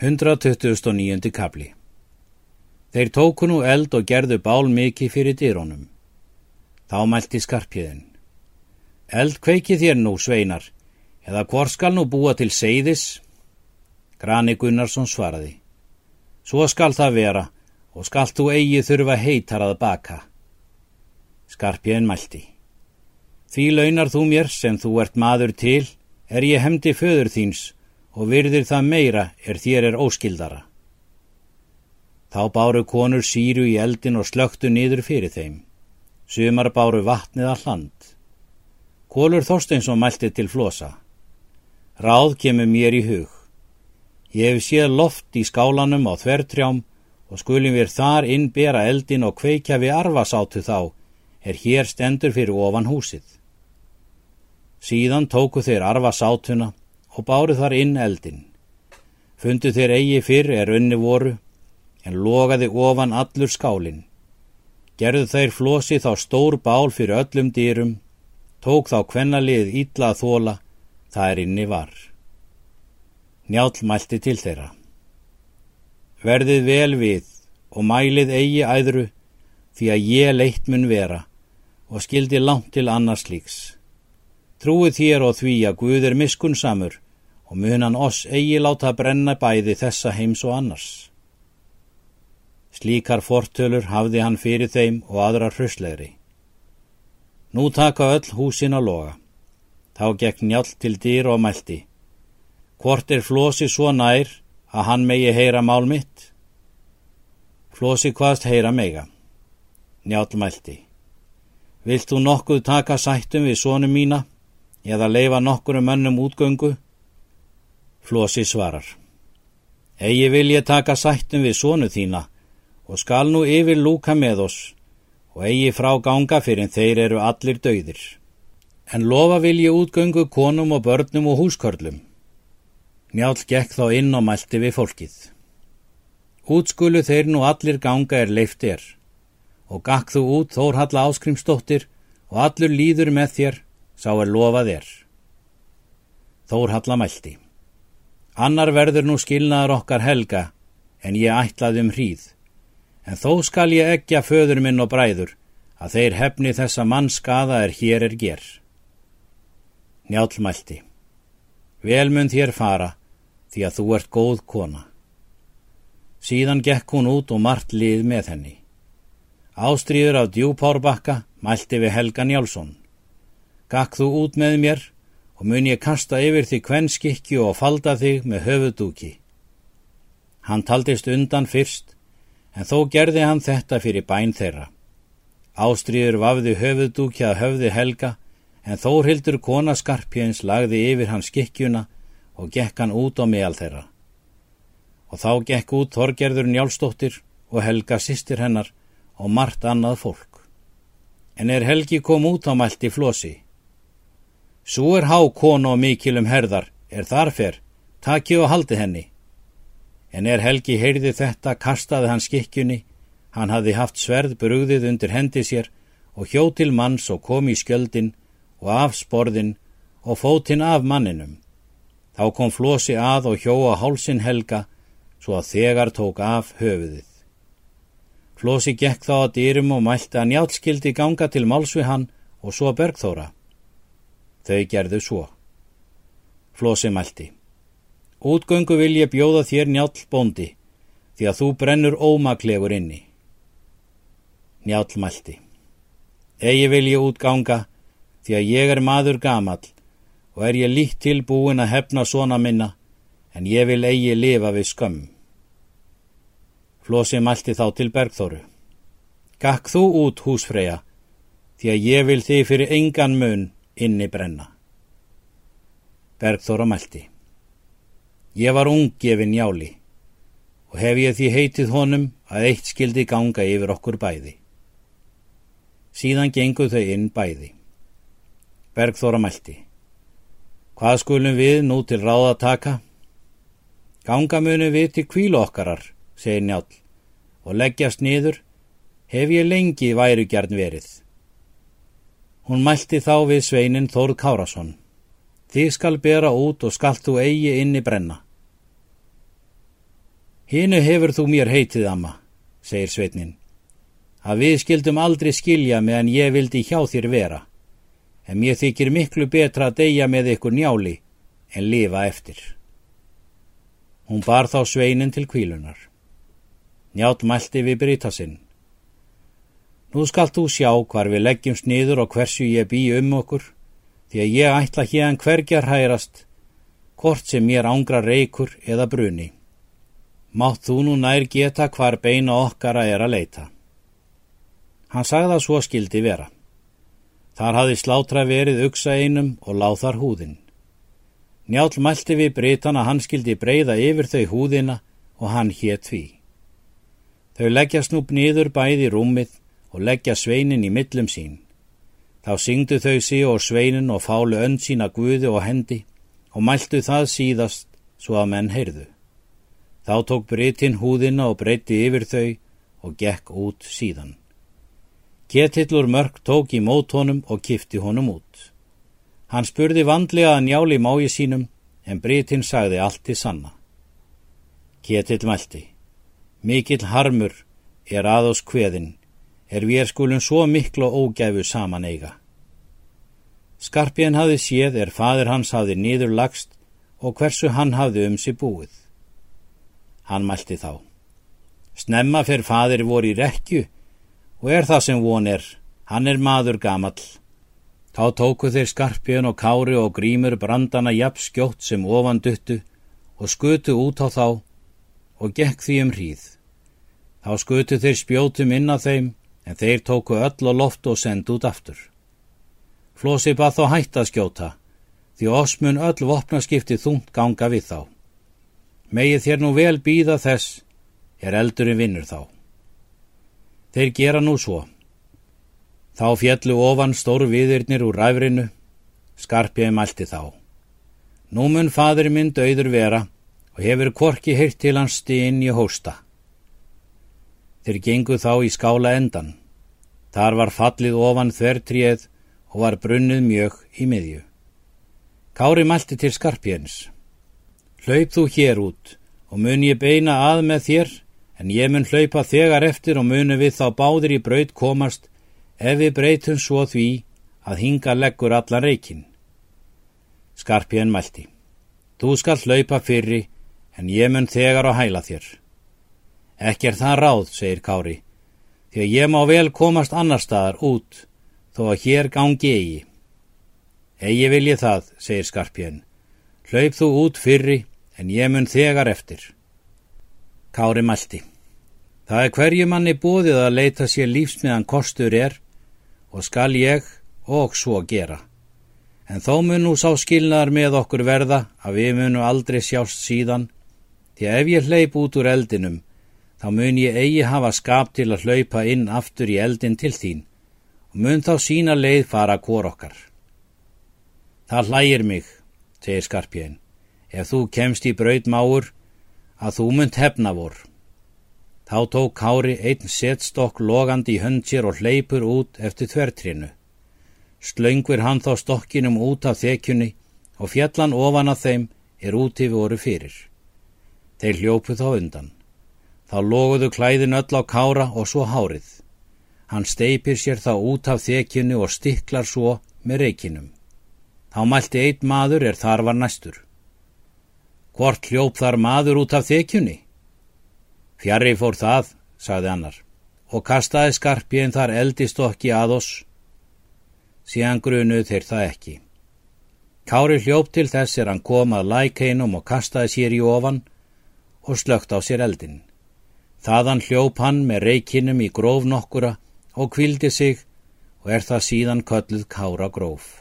129. kapli Þeir tóku nú eld og gerðu bál mikið fyrir dýrónum. Þá mælti skarpjöðin. Eld kveiki þér nú, sveinar, eða hvor skal nú búa til seiðis? Grani Gunnarsson svaraði. Svo skal það vera og skalt þú eigi þurfa heitar að baka. Skarpjöðin mælti. Því launar þú mér sem þú ert maður til, er ég hemdi föður þíns og virðir það meira er þér er óskildara. Þá báru konur síru í eldin og slögtu niður fyrir þeim. Sumar báru vatnið að hland. Kólur Þorsteinsson mælti til flosa. Ráð kemur mér í hug. Ég hef séð loft í skálanum á þvertrjám og skulum við þar innbera eldin og kveikja við arvasátu þá, er hér stendur fyrir ofan húsið. Síðan tóku þeir arvasátuna og báru þar inn eldin. Fundu þeir eigi fyrr er unni voru en logaði ofan allur skálinn. Gerðu þeir flosi þá stór bál fyrir öllum dýrum, tók þá kvennalið ítla að þóla, það er inni var. Njál mælti til þeirra. Verðið vel við og mælið eigi æðru því að ég leitt mun vera og skildi langt til annars líks. Trúið þér og því að Guð er miskunnsamur og mun hann oss eigi láta brenna bæði þessa heims og annars. Slíkar fortölur hafði hann fyrir þeim og aðra hröslegri. Nú taka öll húsin að loga. Þá gekk njál til dýr og mælti. Hvort er Flósi svo nær að hann megi heyra mál mitt? Flósi hvaðst heyra mega. Njál mælti. Vilt þú nokkuð taka sættum við sónum mína eða leifa nokkur um önnum útgöngu? Flósi svarar. Egi vil ég taka sættum við sónu þína og skal nú yfir lúka með oss og eigi frá ganga fyrir þeir eru allir dauðir. En lofa vil ég útgöngu konum og börnum og húskörlum. Njál gekk þá inn og mælti við fólkið. Útskulu þeir nú allir ganga er leift er og gakk þú út Þórhalla áskrimstóttir og allur líður með þér, sá er lofað er. Þórhalla mælti. Annar verður nú skilnaður okkar helga en ég ætlaði um hríð en þó skal ég ekja föður minn og bræður, að þeir hefni þessa mann skada er hér er ger. Njálmælti, vel mun þér fara, því að þú ert góð kona. Síðan gekk hún út og margt lið með henni. Ástríður af djúpárbakka mælti við Helga Njálsson. Gakk þú út með mér og mun ég kasta yfir því kvenskikju og falda þig með höfudúki. Hann taldist undan fyrst en þó gerði hann þetta fyrir bæn þeirra. Ástríður vafði höfuðdúkjað höfði helga, en Þórhildur kona skarpjens lagði yfir hans skikkjuna og gekk hann út á meðal þeirra. Og þá gekk út Þorgerður njálstóttir og Helga sýstir hennar og margt annað fólk. En er Helgi kom út á mælti flosi. Svo er há konu og mikilum herðar, er þarfer, taki og haldi henni. En er Helgi heyrði þetta, kastaði hann skikkjunni, hann hafði haft sverð brugðið undir hendi sér og hjó til manns og kom í skjöldin og af sporðin og fótinn af manninum. Þá kom flosi að og hjó á hálsin Helga svo að þegar tók af höfuðið. Flosi gekk þá að dýrum og mælti að njálskildi ganga til máls við hann og svo bergþóra. Þau gerðu svo. Flosi mælti. Útgöngu vil ég bjóða þér njál bóndi, því að þú brennur ómaklegur inni. Njál mælti. Egi vil ég útganga, því að ég er maður gamal og er ég líkt tilbúin að hefna svona minna, en ég vil eigi lifa við skömm. Flósi mælti þá til Bergþóru. Gakk þú út, húsfreyja, því að ég vil þið fyrir engan mun inni brenna. Bergþóra mælti. Ég var unggefin jáli og hef ég því heitið honum að eitt skildi ganga yfir okkur bæði. Síðan genguð þau inn bæði. Bergþóra mælti. Hvað skulum við nú til ráða taka? Ganga munum við til kvílu okkarar, segir njál, og leggjast niður, hef ég lengi værugjarn verið. Hún mælti þá við sveinin Þórð Kárasson. Þið skal bera út og skalt þú eigi inni brenna. Hinu hefur þú mér heitið, amma, segir Sveitnin, að við skildum aldrei skilja meðan ég vildi hjá þér vera, en mér þykir miklu betra að deyja með ykkur njáli en lifa eftir. Hún bar þá Sveinin til kvílunar. Njátt mælti við bryta sinn. Nú skalt þú sjá hvar við leggjum sniður og hversu ég bý um okkur, því að ég ætla hérna hverjar hærast, hvort sem mér ángra reykur eða bruni. Mátt þú nú nær geta hvar beina okkara er að leita. Hann sagði að svo skildi vera. Þar hafði slátra verið uksa einum og láð þar húðin. Njál mælti við breytan að hann skildi breyða yfir þau húðina og hann hétt því. Þau leggja snúp nýður bæði rúmið og leggja sveinin í millum sín. Þá syngdu þau sí og sveinin og fálu önd sína guði og hendi og mæltu það síðast svo að menn heyrðu. Þá tók breytin húðina og breyti yfir þau og gekk út síðan. Ketillur mörg tók í mótónum og kifti honum út. Hann spurði vandlega að njáli mái sínum en breytin sagði allt til sanna. Ketill mælti. Mikill harmur er aðós kveðin, er við er skulum svo miklu ógæfu saman eiga. Skarpjén hafði séð er fadir hans hafði nýður lagst og hversu hann hafði um sig búið. Hann mælti þá. Snemma fyrir fadir voru í rekju og er það sem von er, hann er maður gamall. Þá tóku þeir skarpjön og kári og grímur brandana jafn skjótt sem ofan duttu og skutu út á þá og gekk því um hríð. Þá skutu þeir spjótum inn á þeim en þeir tóku öll og loft og sendu út aftur. Flósi bað þá hætt að skjóta því osmun öll vopnaskipti þungt ganga við þá. Megið þér nú vel býða þess, er eldurinn vinnur þá. Þeir gera nú svo. Þá fjallu ofan stór viðirnir úr ræfrinu, skarpjaði mælti þá. Nú mun fadur minn döður vera og hefur korki heirt til hans stíinn í hósta. Þeir gengu þá í skála endan. Þar var fallið ofan þvertrið og var brunnuð mjög í miðju. Kári mælti til skarpjens. Hlaup þú hér út og mun ég beina að með þér, en ég mun hlaupa þegar eftir og munu við þá báðir í braut komast ef við breytum svo því að hinga leggur allan reikin. Skarpjön mælti. Þú skal hlaupa fyrri, en ég mun þegar á hæla þér. Ekki er það ráð, segir Kári, því að ég má vel komast annar staðar út, þó að hér gangi eigi. Egi vil ég það, segir Skarpjön. Hlaup þú út fyrri, en ég mun þegar eftir. Kári mælti. Það er hverju manni bóðið að leita sér lífsmiðan kostur er og skal ég og svo gera. En þó mun nú sá skilnaðar með okkur verða að við munum aldrei sjást síðan því að ef ég hleyp út úr eldinum þá mun ég eigi hafa skap til að hlaupa inn aftur í eldin til þín og mun þá sína leið fara hvor okkar. Það hlægir mig, segir Skarpjén ef þú kemst í brautmáur, að þú munt hefna vor. Þá tók Kári einn setstokk logandi í hönd sér og hleypur út eftir þvertrinu. Slöngver hann þá stokkinum út af þekjunni og fjallan ofan af þeim er úti voru fyrir. Þeir hljópu þá undan. Þá loguðu klæðin öll á Kára og svo hárið. Hann steipir sér þá út af þekjunni og stiklar svo með reikinum. Þá mælti einn maður er þar var næstur. Hvort hljóp þar maður út af þekjunni? Fjarrri fór það, sagði annar, og kastaði skarpjén þar eldistokki að oss. Síðan grunuð þeir það ekki. Kári hljóp til þess er hann kom að lækeinum og kastaði sér í ofan og slögt á sér eldin. Þaðan hljóp hann með reikinum í gróf nokkura og kvildi sig og er það síðan kölluð Kára gróf.